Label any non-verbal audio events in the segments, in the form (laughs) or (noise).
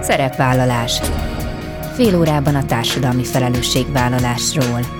Szerepvállalás. Fél órában a társadalmi felelősségvállalásról.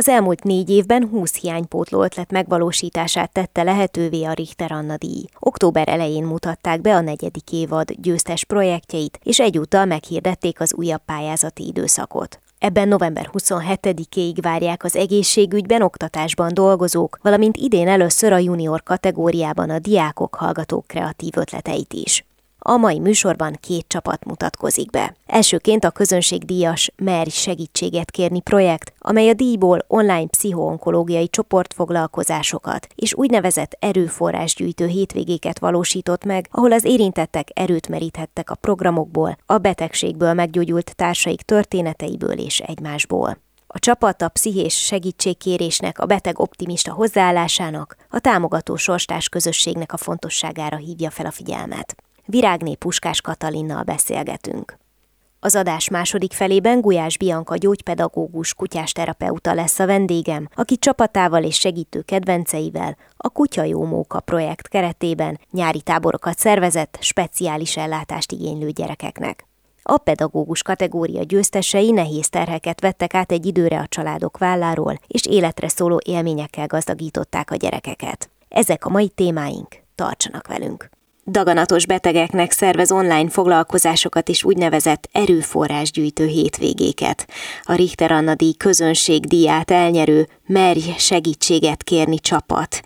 Az elmúlt négy évben 20 hiánypótló ötlet megvalósítását tette lehetővé a Richter Anna díj. Október elején mutatták be a negyedik évad győztes projektjeit, és egyúttal meghirdették az újabb pályázati időszakot. Ebben november 27-ig várják az egészségügyben, oktatásban dolgozók, valamint idén először a junior kategóriában a diákok, hallgatók kreatív ötleteit is. A mai műsorban két csapat mutatkozik be. Elsőként a közönségdíjas Merj segítséget kérni projekt, amely a díjból online pszichoonkológiai csoportfoglalkozásokat és úgynevezett erőforrásgyűjtő hétvégéket valósított meg, ahol az érintettek erőt meríthettek a programokból, a betegségből meggyógyult társaik történeteiből és egymásból. A csapat a pszichés segítségkérésnek, a beteg optimista hozzáállásának, a támogató sorstás közösségnek a fontosságára hívja fel a figyelmet. Virágné Puskás Katalinnal beszélgetünk. Az adás második felében Gulyás Bianka gyógypedagógus kutyásterapeuta lesz a vendégem, aki csapatával és segítő kedvenceivel a Kutya Jó Móka projekt keretében nyári táborokat szervezett speciális ellátást igénylő gyerekeknek. A pedagógus kategória győztesei nehéz terheket vettek át egy időre a családok válláról, és életre szóló élményekkel gazdagították a gyerekeket. Ezek a mai témáink, tartsanak velünk! Daganatos betegeknek szervez online foglalkozásokat és úgynevezett erőforrásgyűjtő hétvégéket. A Richter Anna díj közönség díját elnyerő Merj segítséget kérni csapat.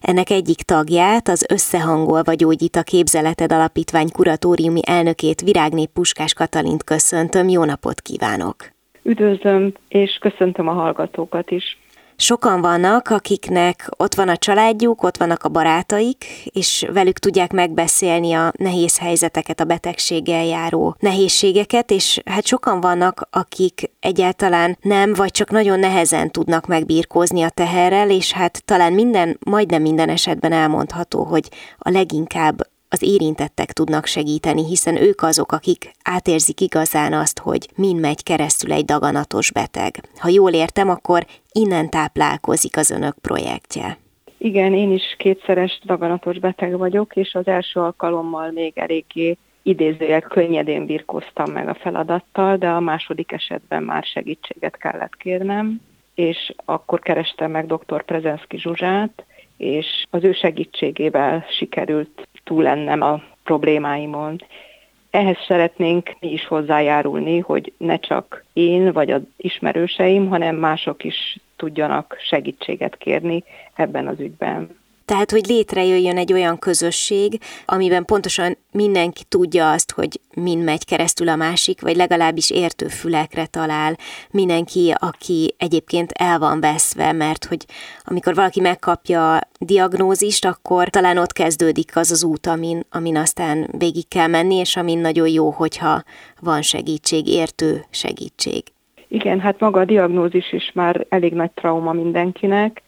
Ennek egyik tagját, az Összehangolva Gyógyít a Képzeleted Alapítvány kuratóriumi elnökét Virágnép Puskás Katalint köszöntöm. Jó napot kívánok! Üdvözlöm, és köszöntöm a hallgatókat is. Sokan vannak, akiknek ott van a családjuk, ott vannak a barátaik, és velük tudják megbeszélni a nehéz helyzeteket, a betegséggel járó nehézségeket, és hát sokan vannak, akik egyáltalán nem, vagy csak nagyon nehezen tudnak megbírkozni a teherrel, és hát talán minden, majdnem minden esetben elmondható, hogy a leginkább az érintettek tudnak segíteni, hiszen ők azok, akik átérzik igazán azt, hogy mind megy keresztül egy daganatos beteg. Ha jól értem, akkor innen táplálkozik az önök projektje. Igen, én is kétszeres daganatos beteg vagyok, és az első alkalommal még eléggé idézőjel könnyedén birkoztam meg a feladattal, de a második esetben már segítséget kellett kérnem, és akkor kerestem meg dr. Prezenszki Zsuzsát, és az ő segítségével sikerült túl lennem a problémáimon. Ehhez szeretnénk mi is hozzájárulni, hogy ne csak én vagy az ismerőseim, hanem mások is tudjanak segítséget kérni ebben az ügyben. Tehát, hogy létrejöjjön egy olyan közösség, amiben pontosan mindenki tudja azt, hogy mind megy keresztül a másik, vagy legalábbis értő fülekre talál mindenki, aki egyébként el van veszve, mert hogy amikor valaki megkapja a diagnózist, akkor talán ott kezdődik az az út, amin, amin aztán végig kell menni, és amin nagyon jó, hogyha van segítség, értő segítség. Igen, hát maga a diagnózis is már elég nagy trauma mindenkinek,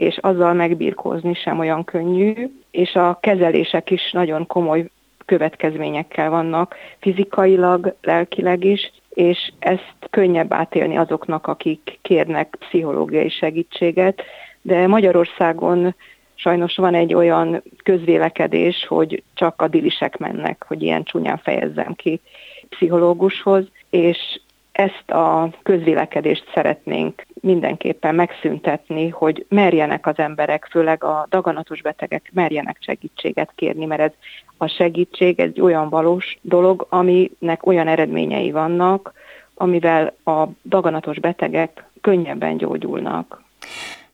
és azzal megbirkózni sem olyan könnyű, és a kezelések is nagyon komoly következményekkel vannak, fizikailag, lelkileg is, és ezt könnyebb átélni azoknak, akik kérnek pszichológiai segítséget, de Magyarországon sajnos van egy olyan közvélekedés, hogy csak a dilisek mennek, hogy ilyen csúnyán fejezzem ki pszichológushoz, és ezt a közvélekedést szeretnénk mindenképpen megszüntetni, hogy merjenek az emberek, főleg a daganatos betegek merjenek segítséget kérni, mert ez a segítség egy olyan valós dolog, aminek olyan eredményei vannak, amivel a daganatos betegek könnyebben gyógyulnak.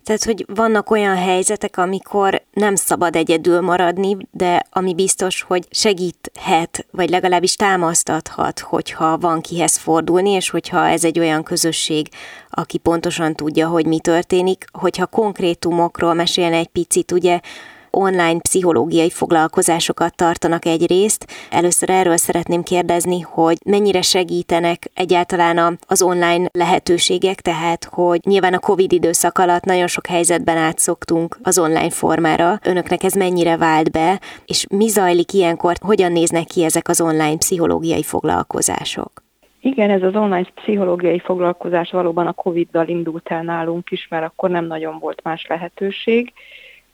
Tehát, hogy vannak olyan helyzetek, amikor nem szabad egyedül maradni, de ami biztos, hogy segíthet, vagy legalábbis támasztathat, hogyha van kihez fordulni, és hogyha ez egy olyan közösség, aki pontosan tudja, hogy mi történik, hogyha konkrétumokról mesélne egy picit, ugye online pszichológiai foglalkozásokat tartanak egyrészt. Először erről szeretném kérdezni, hogy mennyire segítenek egyáltalán az online lehetőségek, tehát hogy nyilván a Covid időszak alatt nagyon sok helyzetben átszoktunk az online formára. Önöknek ez mennyire vált be, és mi zajlik ilyenkor, hogyan néznek ki ezek az online pszichológiai foglalkozások? Igen, ez az online pszichológiai foglalkozás valóban a Covid-dal indult el nálunk is, mert akkor nem nagyon volt más lehetőség,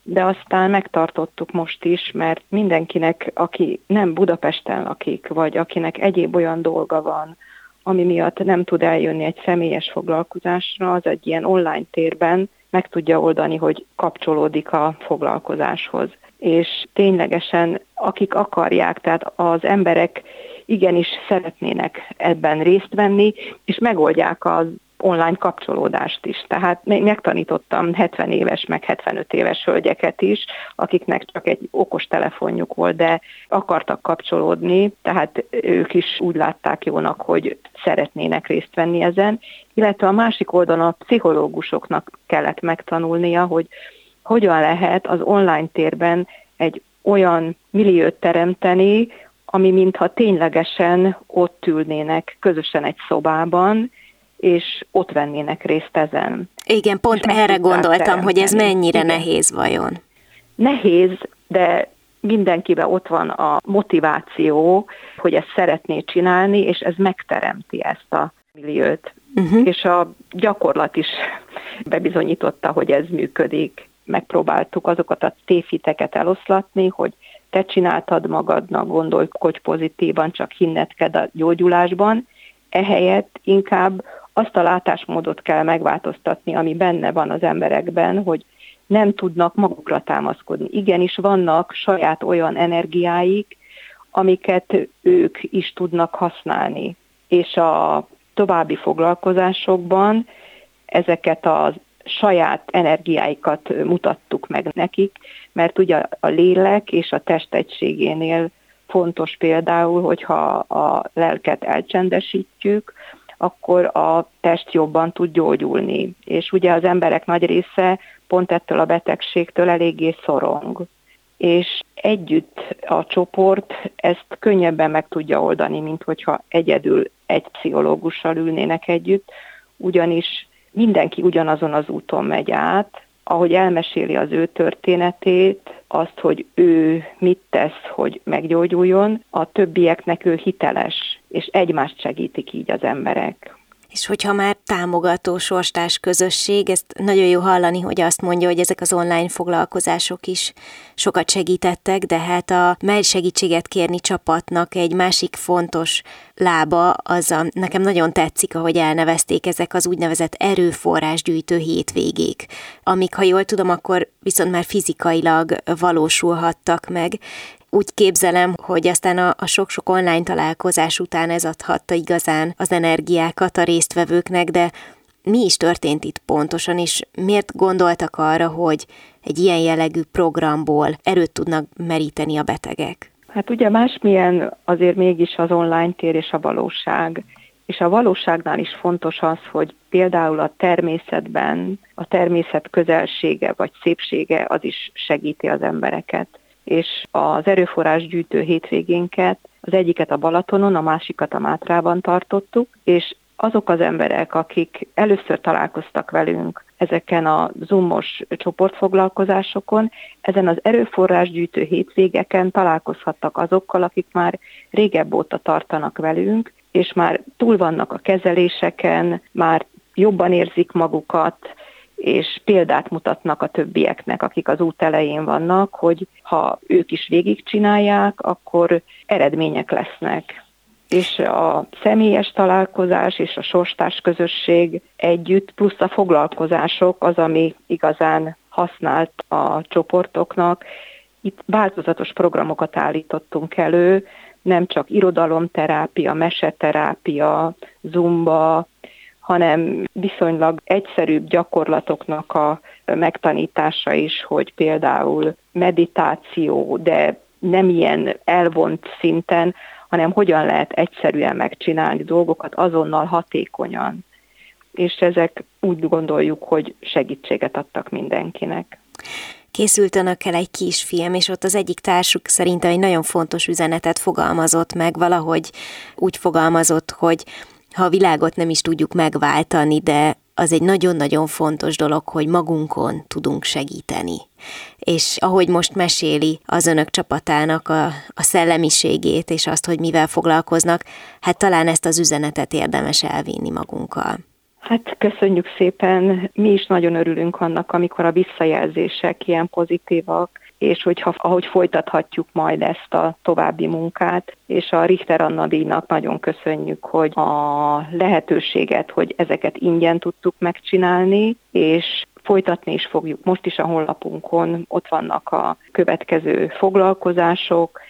de aztán megtartottuk most is, mert mindenkinek, aki nem Budapesten lakik, vagy akinek egyéb olyan dolga van, ami miatt nem tud eljönni egy személyes foglalkozásra, az egy ilyen online térben meg tudja oldani, hogy kapcsolódik a foglalkozáshoz. És ténylegesen, akik akarják, tehát az emberek igenis szeretnének ebben részt venni, és megoldják az online kapcsolódást is. Tehát megtanítottam 70 éves, meg 75 éves hölgyeket is, akiknek csak egy okos telefonjuk volt, de akartak kapcsolódni, tehát ők is úgy látták jónak, hogy szeretnének részt venni ezen, illetve a másik oldalon a pszichológusoknak kellett megtanulnia, hogy hogyan lehet az online térben egy olyan milliót teremteni, ami mintha ténylegesen ott ülnének közösen egy szobában, és ott vennének részt ezen. Igen, pont erre gondoltam, teremteni. hogy ez mennyire Igen. nehéz vajon. Nehéz, de mindenkiben ott van a motiváció, hogy ezt szeretné csinálni, és ez megteremti ezt a milliót. Uh-huh. És a gyakorlat is (laughs) bebizonyította, hogy ez működik. Megpróbáltuk azokat a tévhiteket eloszlatni, hogy te csináltad magadnak, gondolkodj pozitívan, csak hinned kell a gyógyulásban, ehelyett inkább azt a látásmódot kell megváltoztatni, ami benne van az emberekben, hogy nem tudnak magukra támaszkodni. Igenis vannak saját olyan energiáik, amiket ők is tudnak használni. És a további foglalkozásokban ezeket az saját energiáikat mutattuk meg nekik, mert ugye a lélek és a test egységénél fontos például, hogyha a lelket elcsendesítjük, akkor a test jobban tud gyógyulni. És ugye az emberek nagy része pont ettől a betegségtől eléggé szorong. És együtt a csoport ezt könnyebben meg tudja oldani, mint hogyha egyedül egy pszichológussal ülnének együtt, ugyanis mindenki ugyanazon az úton megy át, ahogy elmeséli az ő történetét, azt, hogy ő mit tesz, hogy meggyógyuljon, a többieknek ő hiteles, és egymást segítik így az emberek. És hogyha már támogató sorstás közösség, ezt nagyon jó hallani, hogy azt mondja, hogy ezek az online foglalkozások is sokat segítettek, de hát a mely segítséget kérni csapatnak egy másik fontos lába, az a, nekem nagyon tetszik, ahogy elnevezték ezek az úgynevezett erőforrásgyűjtő hétvégék, amik, ha jól tudom, akkor viszont már fizikailag valósulhattak meg, úgy képzelem, hogy aztán a, a sok-sok online találkozás után ez adhatta igazán az energiákat a résztvevőknek, de mi is történt itt pontosan, és miért gondoltak arra, hogy egy ilyen jellegű programból erőt tudnak meríteni a betegek? Hát ugye másmilyen azért mégis az online tér és a valóság. És a valóságnál is fontos az, hogy például a természetben a természet közelsége vagy szépsége az is segíti az embereket és az erőforrás gyűjtő hétvégénket, az egyiket a Balatonon, a másikat a Mátrában tartottuk, és azok az emberek, akik először találkoztak velünk ezeken a zoomos csoportfoglalkozásokon, ezen az erőforrás gyűjtő hétvégeken találkozhattak azokkal, akik már régebb óta tartanak velünk, és már túl vannak a kezeléseken, már jobban érzik magukat, és példát mutatnak a többieknek, akik az út elején vannak, hogy ha ők is végigcsinálják, akkor eredmények lesznek. És a személyes találkozás és a sorstás közösség együtt, plusz a foglalkozások az, ami igazán használt a csoportoknak. Itt változatos programokat állítottunk elő, nem csak irodalomterápia, meseterápia, zumba, hanem viszonylag egyszerűbb gyakorlatoknak a megtanítása is, hogy például meditáció, de nem ilyen elvont szinten, hanem hogyan lehet egyszerűen megcsinálni dolgokat azonnal hatékonyan. És ezek úgy gondoljuk, hogy segítséget adtak mindenkinek. készült önökkel egy kisfilm, és ott az egyik társuk szerintem egy nagyon fontos üzenetet fogalmazott meg, valahogy úgy fogalmazott, hogy ha a világot nem is tudjuk megváltani, de az egy nagyon-nagyon fontos dolog, hogy magunkon tudunk segíteni. És ahogy most meséli az önök csapatának a, a szellemiségét, és azt, hogy mivel foglalkoznak, hát talán ezt az üzenetet érdemes elvinni magunkkal. Hát köszönjük szépen, mi is nagyon örülünk annak, amikor a visszajelzések ilyen pozitívak, és hogyha, ahogy folytathatjuk majd ezt a további munkát, és a Richter Anna díjnak nagyon köszönjük, hogy a lehetőséget, hogy ezeket ingyen tudtuk megcsinálni, és folytatni is fogjuk. Most is a honlapunkon ott vannak a következő foglalkozások,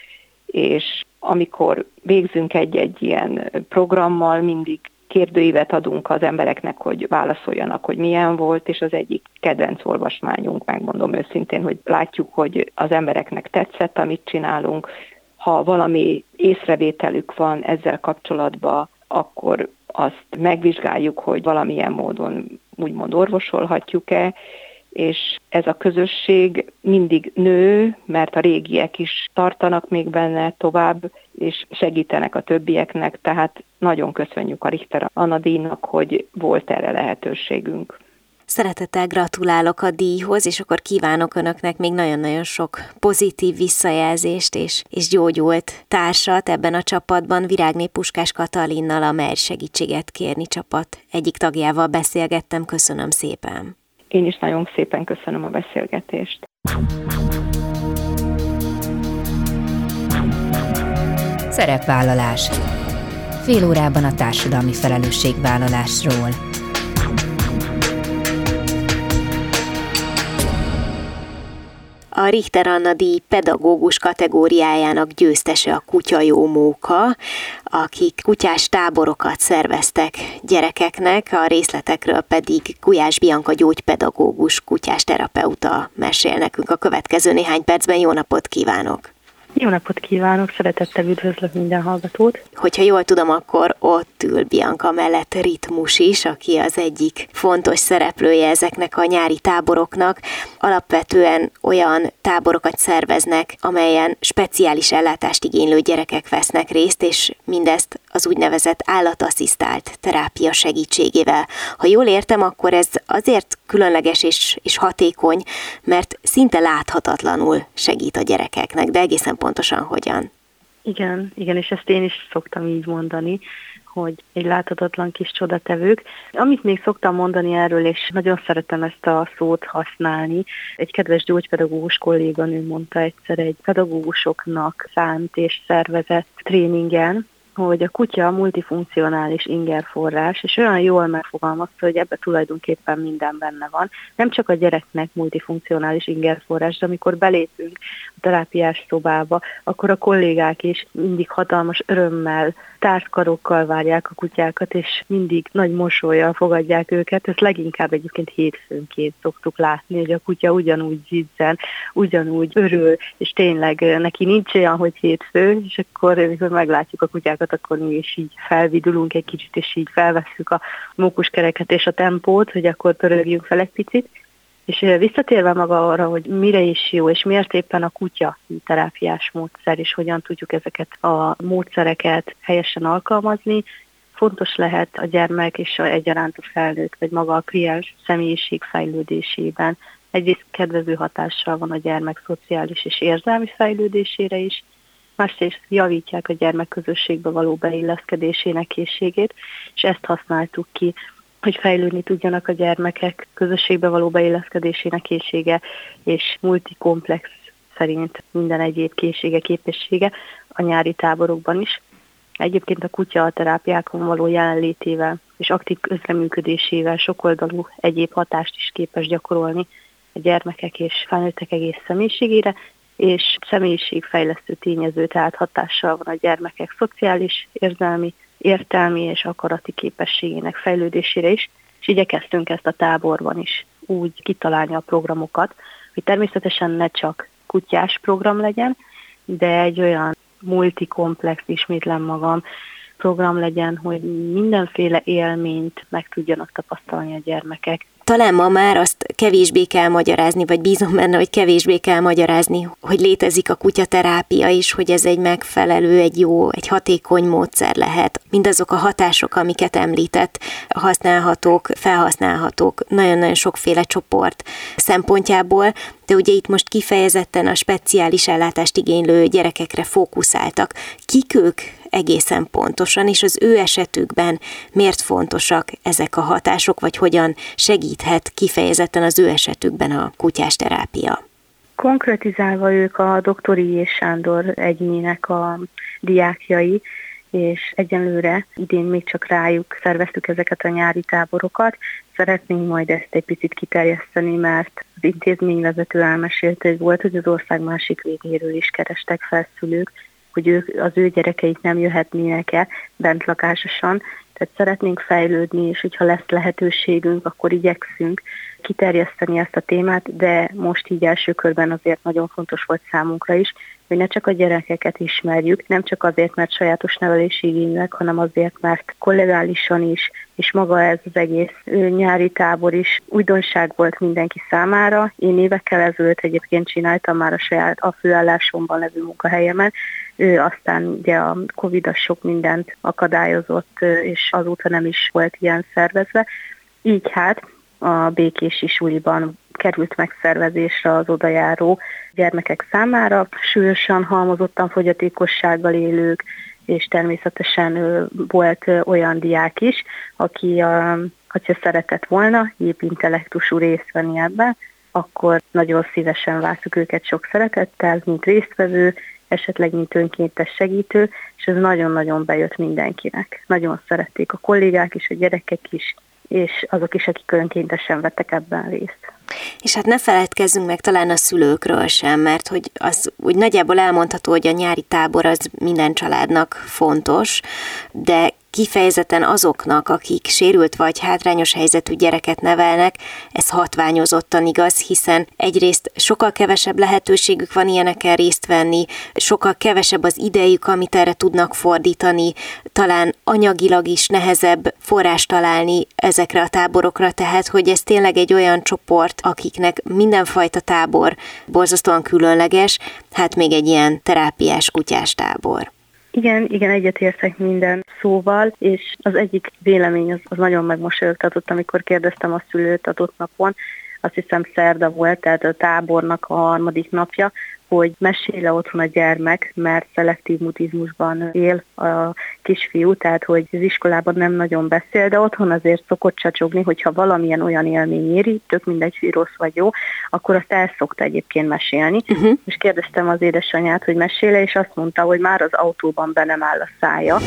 és amikor végzünk egy-egy ilyen programmal, mindig kérdőívet adunk az embereknek, hogy válaszoljanak, hogy milyen volt, és az egyik kedvenc olvasmányunk, megmondom őszintén, hogy látjuk, hogy az embereknek tetszett, amit csinálunk, ha valami észrevételük van ezzel kapcsolatban, akkor azt megvizsgáljuk, hogy valamilyen módon úgymond orvosolhatjuk-e, és ez a közösség mindig nő, mert a régiek is tartanak még benne tovább, és segítenek a többieknek, tehát nagyon köszönjük a Richter Anna díjnak, hogy volt erre lehetőségünk. Szeretettel gratulálok a díjhoz, és akkor kívánok Önöknek még nagyon-nagyon sok pozitív visszajelzést és, és gyógyult társat ebben a csapatban. Virágné Puskás Katalinnal a Mer segítséget kérni csapat egyik tagjával beszélgettem. Köszönöm szépen! Én is nagyon szépen köszönöm a beszélgetést. Szerepvállalás. Fél órában a társadalmi felelősségvállalásról. A Richter Anna díj pedagógus kategóriájának győztese a Kutya Jó Móka, akik kutyás táborokat szerveztek gyerekeknek, a részletekről pedig Gulyás Bianca gyógypedagógus kutyás terapeuta mesél nekünk a következő néhány percben. Jó napot kívánok! Jó napot kívánok, szeretettel üdvözlök minden hallgatót. Hogyha jól tudom, akkor ott ül Bianca mellett Ritmus is, aki az egyik fontos szereplője ezeknek a nyári táboroknak. Alapvetően olyan táborokat szerveznek, amelyen speciális ellátást igénylő gyerekek vesznek részt, és mindezt az úgynevezett állatasszisztált terápia segítségével. Ha jól értem, akkor ez azért különleges és, és hatékony, mert szinte láthatatlanul segít a gyerekeknek, de egészen pontosan hogyan. Igen, igen, és ezt én is szoktam így mondani, hogy egy láthatatlan kis csodatevők. Amit még szoktam mondani erről, és nagyon szeretem ezt a szót használni, egy kedves gyógypedagógus kolléganő mondta egyszer egy pedagógusoknak szánt és szervezett tréningen, hogy a kutya multifunkcionális ingerforrás, és olyan jól megfogalmazta, hogy ebbe tulajdonképpen minden benne van. Nem csak a gyereknek multifunkcionális ingerforrás, de amikor belépünk a terápiás szobába, akkor a kollégák is mindig hatalmas örömmel, társkarokkal várják a kutyákat, és mindig nagy mosolyjal fogadják őket. Ezt leginkább egyébként hétfőnként szoktuk látni, hogy a kutya ugyanúgy zizzen, ugyanúgy örül, és tényleg neki nincs olyan, hogy hétfő, és akkor, amikor meglátjuk a kutyákat, dolgokat, akkor mi is így felvidulunk egy kicsit, és így felvesszük a mókuskereket és a tempót, hogy akkor pörögjünk fel egy picit. És visszatérve maga arra, hogy mire is jó, és miért éppen a kutya terápiás módszer, és hogyan tudjuk ezeket a módszereket helyesen alkalmazni, fontos lehet a gyermek és a egyaránt a felnőtt, vagy maga a kliens személyiség fejlődésében. Egyrészt kedvező hatással van a gyermek szociális és érzelmi fejlődésére is, másrészt javítják a gyermekközösségbe való beilleszkedésének készségét, és ezt használtuk ki, hogy fejlődni tudjanak a gyermekek közösségbe való beilleszkedésének készsége, és multikomplex szerint minden egyéb készsége, képessége a nyári táborokban is. Egyébként a kutya a terápiákon való jelenlétével és aktív közreműködésével sokoldalú egyéb hatást is képes gyakorolni a gyermekek és felnőttek egész személyiségére, és személyiségfejlesztő tényező, tehát hatással van a gyermekek szociális, érzelmi, értelmi és akarati képességének fejlődésére is, és igyekeztünk ezt a táborban is úgy kitalálni a programokat, hogy természetesen ne csak kutyás program legyen, de egy olyan multikomplex, ismétlen magam, program legyen, hogy mindenféle élményt meg tudjanak tapasztalni a gyermekek. Talán ma már azt kevésbé kell magyarázni, vagy bízom benne, hogy kevésbé kell magyarázni, hogy létezik a kutyaterápia is, hogy ez egy megfelelő, egy jó, egy hatékony módszer lehet. Mindazok a hatások, amiket említett, használhatók, felhasználhatók, nagyon-nagyon sokféle csoport szempontjából, de ugye itt most kifejezetten a speciális ellátást igénylő gyerekekre fókuszáltak. Kik ők egészen pontosan, és az ő esetükben miért fontosak ezek a hatások, vagy hogyan segíthet kifejezetten az ő esetükben a kutyás terápia? Konkretizálva ők a doktori és Sándor egyének a diákjai, és egyenlőre idén még csak rájuk szerveztük ezeket a nyári táborokat. Szeretnénk majd ezt egy picit kiterjeszteni, mert az intézményvezető elmesélte, hogy volt, hogy az ország másik végéről is kerestek felszülők, hogy ők, az ő gyerekeik nem jöhetnének el bentlakásosan, tehát szeretnénk fejlődni, és hogyha lesz lehetőségünk, akkor igyekszünk kiterjeszteni ezt a témát, de most így első körben azért nagyon fontos volt számunkra is, hogy ne csak a gyerekeket ismerjük, nem csak azért, mert sajátos nevelési igényűek, hanem azért, mert kollegálisan is, és maga ez az egész nyári tábor is újdonság volt mindenki számára. Én évekkel ezelőtt egyébként csináltam már a saját a főállásomban levő munkahelyemen, ő aztán ugye a Covid sok mindent akadályozott, és azóta nem is volt ilyen szervezve. Így hát a Békési suliban került megszervezésre az odajáró gyermekek számára, súlyosan halmozottan fogyatékossággal élők, és természetesen volt olyan diák is, aki, a, hogyha szeretett volna épp intellektusú részt venni ebben, akkor nagyon szívesen vártuk őket sok szeretettel, mint résztvevő, esetleg mint önkéntes segítő, és ez nagyon-nagyon bejött mindenkinek. Nagyon szerették a kollégák is, a gyerekek is, és azok is, akik önkéntesen vettek ebben részt. És hát ne feledkezzünk meg talán a szülőkről sem, mert hogy az úgy nagyjából elmondható, hogy a nyári tábor az minden családnak fontos, de kifejezetten azoknak, akik sérült vagy hátrányos helyzetű gyereket nevelnek, ez hatványozottan igaz, hiszen egyrészt sokkal kevesebb lehetőségük van ilyenekkel részt venni, sokkal kevesebb az idejük, amit erre tudnak fordítani, talán anyagilag is nehezebb forrást találni ezekre a táborokra, tehát hogy ez tényleg egy olyan csoport, akiknek mindenfajta tábor borzasztóan különleges, hát még egy ilyen terápiás kutyás tábor. Igen, igen, egyetértek minden szóval, és az egyik vélemény az, az nagyon megmosolyogtatott, amikor kérdeztem a szülőt adott napon, azt hiszem szerda volt, tehát a tábornak a harmadik napja, hogy mesél otthon a gyermek, mert szelektív mutizmusban él a kisfiú, tehát hogy az iskolában nem nagyon beszél, de otthon azért szokott csacsogni, hogyha valamilyen olyan élmény éri, tök mindegy, hogy rossz vagy jó, akkor azt el szokta egyébként mesélni. Uh-huh. És kérdeztem az édesanyját, hogy meséle, és azt mondta, hogy már az autóban be nem áll a szája.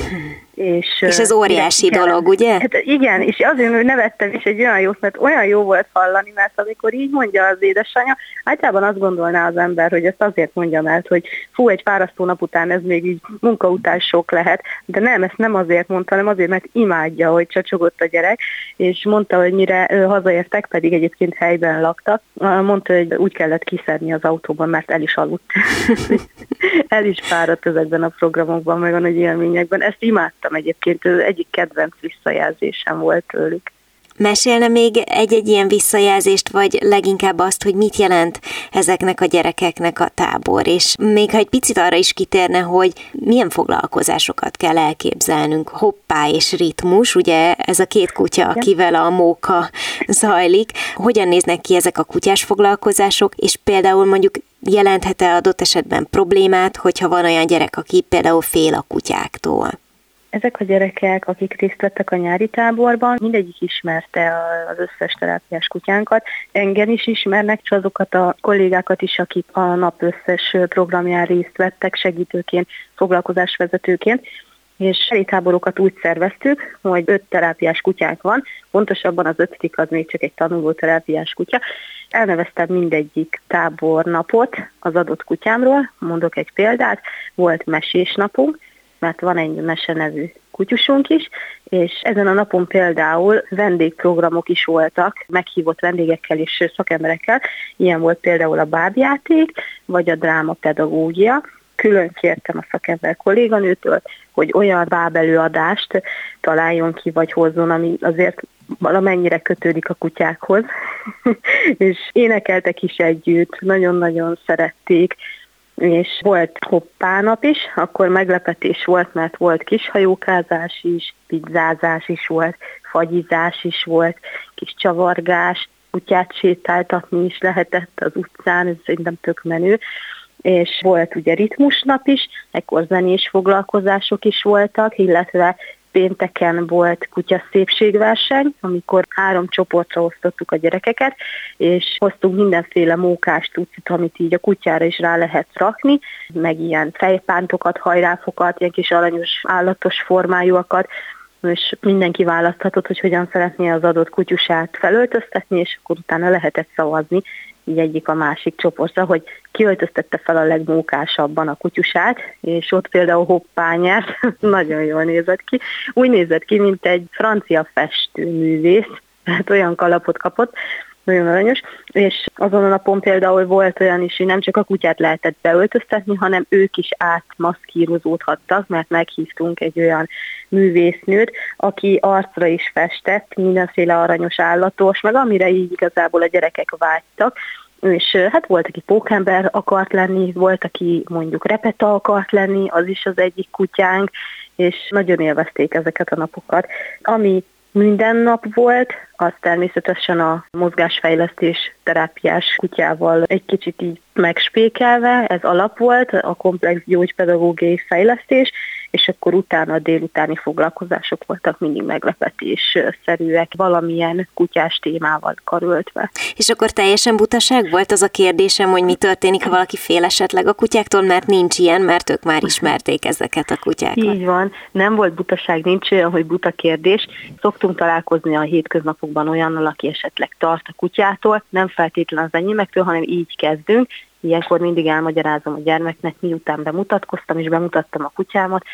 És, és ez óriási igen, dolog, ugye? Hát igen, és azért nevettem is egy olyan jót, mert olyan jó volt hallani, mert amikor így mondja az édesanyja, általában azt gondolná az ember, hogy ezt azért mondja, mert hogy fú, egy fárasztó nap után ez még így munka után sok lehet, de nem, ezt nem azért mondta, hanem azért, mert imádja, hogy csacsogott a gyerek, és mondta, hogy mire hazaértek, pedig egyébként helyben laktak, mondta, hogy úgy kellett kiszedni az autóban, mert el is aludt. (laughs) (laughs) el is fáradt ezekben a programokban, meg a nagy élményekben. Ezt imádtam egyébként, ez egyik kedvenc visszajelzésem volt tőlük. Mesélne még egy-egy ilyen visszajelzést, vagy leginkább azt, hogy mit jelent ezeknek a gyerekeknek a tábor, és még ha egy picit arra is kitérne, hogy milyen foglalkozásokat kell elképzelnünk, hoppá és ritmus, ugye ez a két kutya, akivel a móka zajlik, hogyan néznek ki ezek a kutyás foglalkozások, és például mondjuk jelenthet-e adott esetben problémát, hogyha van olyan gyerek, aki például fél a kutyáktól? Ezek a gyerekek, akik részt vettek a nyári táborban, mindegyik ismerte az összes terápiás kutyánkat. Engem is ismernek, és azokat a kollégákat is, akik a nap összes programján részt vettek segítőként, foglalkozásvezetőként. És táborokat úgy szerveztük, hogy öt terápiás kutyánk van, pontosabban az ötödik az még csak egy tanuló terápiás kutya. Elneveztem mindegyik tábornapot az adott kutyámról, mondok egy példát, volt mesés napunk, mert van egy mese nevű kutyusunk is, és ezen a napon például vendégprogramok is voltak, meghívott vendégekkel és szakemberekkel, ilyen volt például a bábjáték, vagy a drámapedagógia, külön kértem a szakember kolléganőtől, hogy olyan bábelőadást találjon ki, vagy hozzon, ami azért valamennyire kötődik a kutyákhoz, (laughs) és énekeltek is együtt, nagyon-nagyon szerették, és volt hoppánap is, akkor meglepetés volt, mert volt kis hajókázás is, pizzázás is volt, fagyizás is volt, kis csavargás, kutyát sétáltatni is lehetett az utcán, ez szerintem tök menő, és volt ugye ritmusnap is, ekkor zenés foglalkozások is voltak, illetve pénteken volt kutya szépségverseny, amikor három csoportra osztottuk a gyerekeket, és hoztunk mindenféle mókás tucit, amit így a kutyára is rá lehet rakni, meg ilyen fejpántokat, hajráfokat, ilyen kis aranyos állatos formájúakat, és mindenki választhatott, hogy hogyan szeretné az adott kutyusát felöltöztetni, és akkor utána lehetett szavazni, így egyik a másik csoportra, hogy kiöltöztette fel a legmókásabban a kutyusát, és ott például hoppányát, (laughs) nagyon jól nézett ki. Úgy nézett ki, mint egy francia festőművész, tehát olyan kalapot kapott, nagyon aranyos, és azon a napon például volt olyan is, hogy nem csak a kutyát lehetett beöltöztetni, hanem ők is átmaszkírozódhattak, mert meghívtunk egy olyan művésznőt, aki arcra is festett mindenféle aranyos állatos, meg amire így igazából a gyerekek vágytak, és hát volt, aki pókember akart lenni, volt, aki mondjuk repeta akart lenni, az is az egyik kutyánk, és nagyon élvezték ezeket a napokat. Ami minden nap volt, az természetesen a mozgásfejlesztés terápiás kutyával egy kicsit így megspékelve, ez alap volt, a komplex gyógypedagógiai fejlesztés, és akkor utána a délutáni foglalkozások voltak mindig meglepetésszerűek, valamilyen kutyás témával karöltve. És akkor teljesen butaság volt az a kérdésem, hogy mi történik, ha valaki fél esetleg a kutyáktól, mert nincs ilyen, mert ők már ismerték ezeket a kutyákat. Így van, nem volt butaság, nincs olyan, hogy buta kérdés. Szoktunk találkozni a hétköznapokban olyannal, aki esetleg tart a kutyától, nem feltétlenül az enyémektől, hanem így kezdünk, Ilyenkor mindig elmagyarázom a gyermeknek, miután bemutatkoztam, és bemutattam a kutyámat,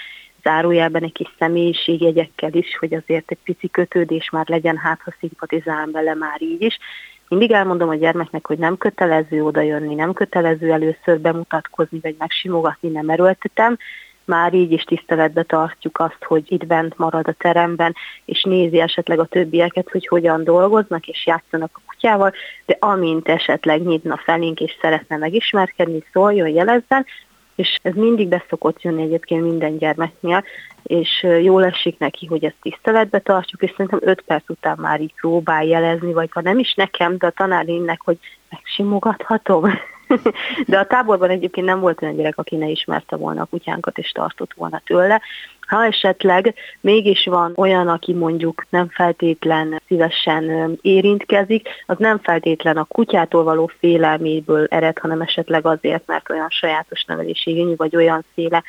zárójelben egy kis személyiségjegyekkel is, hogy azért egy pici kötődés már legyen, hát ha szimpatizál vele már így is. Mindig elmondom a gyermeknek, hogy nem kötelező odajönni, nem kötelező először bemutatkozni, vagy megsimogatni, nem erőltetem, már így is tiszteletbe tartjuk azt, hogy itt bent marad a teremben, és nézi esetleg a többieket, hogy hogyan dolgoznak, és játszanak a kutyával, de amint esetleg nyitna felénk, és szeretne megismerkedni, szóljon, jelezzen, és ez mindig beszokott jönni egyébként minden gyermeknél, és jól esik neki, hogy ezt tiszteletbe tartjuk, és szerintem öt perc után már így próbál jelezni, vagy ha nem is nekem, de a tanárinnek, hogy megsimogathatom. (laughs) De a táborban egyébként nem volt olyan gyerek, aki ne ismerte volna a kutyánkat és tartott volna tőle. Ha esetleg mégis van olyan, aki mondjuk nem feltétlen szívesen érintkezik, az nem feltétlen a kutyától való félelméből ered, hanem esetleg azért, mert olyan sajátos nevelési vagy olyan széle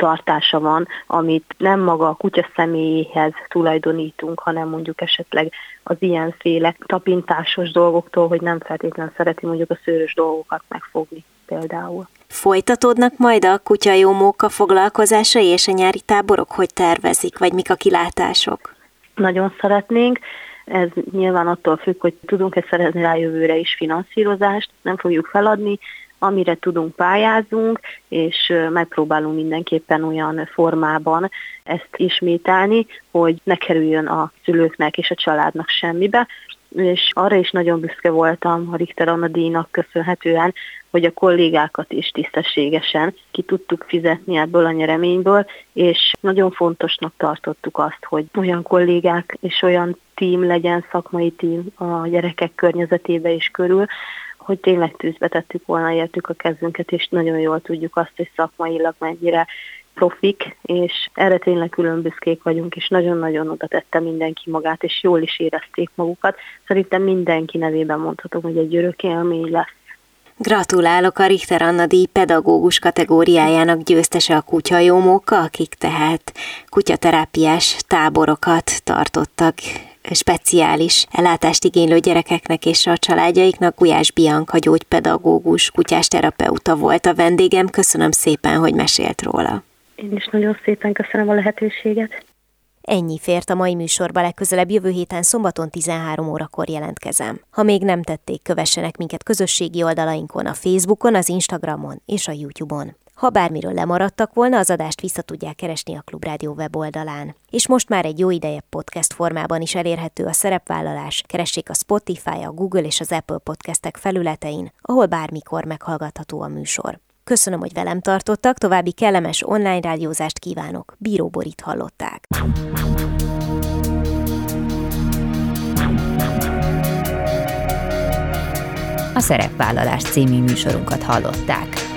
tartása van, amit nem maga a kutya személyéhez tulajdonítunk, hanem mondjuk esetleg az ilyenféle tapintásos dolgoktól, hogy nem feltétlenül szereti mondjuk a szőrös dolgokat megfogni például. Folytatódnak majd a kutya jó móka foglalkozásai és a nyári táborok, hogy tervezik, vagy mik a kilátások? Nagyon szeretnénk. Ez nyilván attól függ, hogy tudunk-e szerezni rá jövőre is finanszírozást, nem fogjuk feladni, amire tudunk pályázunk, és megpróbálunk mindenképpen olyan formában ezt ismételni, hogy ne kerüljön a szülőknek és a családnak semmibe, és arra is nagyon büszke voltam a Richter Anna díjnak köszönhetően, hogy a kollégákat is tisztességesen ki tudtuk fizetni ebből a nyereményből, és nagyon fontosnak tartottuk azt, hogy olyan kollégák és olyan tím legyen, szakmai tím a gyerekek környezetébe és körül, hogy tényleg tűzbe tettük volna értük a kezünket, és nagyon jól tudjuk azt, hogy szakmailag mennyire profik, és erre tényleg külön vagyunk, és nagyon-nagyon oda tette mindenki magát, és jól is érezték magukat. Szerintem mindenki nevében mondhatom, hogy egy örök élmény lesz. Gratulálok a Richter Anna díj pedagógus kategóriájának győztese a kutyajómóka, akik tehát kutyaterápiás táborokat tartottak speciális ellátást igénylő gyerekeknek és a családjaiknak. Gulyás Bianca gyógypedagógus, kutyás terapeuta volt a vendégem. Köszönöm szépen, hogy mesélt róla. Én is nagyon szépen köszönöm a lehetőséget. Ennyi fért a mai műsorba, legközelebb jövő héten szombaton 13 órakor jelentkezem. Ha még nem tették, kövessenek minket közösségi oldalainkon, a Facebookon, az Instagramon és a YouTube-on. Ha bármiről lemaradtak volna, az adást vissza tudják keresni a Klubrádió weboldalán. És most már egy jó ideje podcast formában is elérhető a szerepvállalás. Keressék a Spotify, a Google és az Apple podcastek felületein, ahol bármikor meghallgatható a műsor. Köszönöm, hogy velem tartottak, további kellemes online rádiózást kívánok. Bíró Borit hallották. A Szerepvállalás című műsorunkat hallották.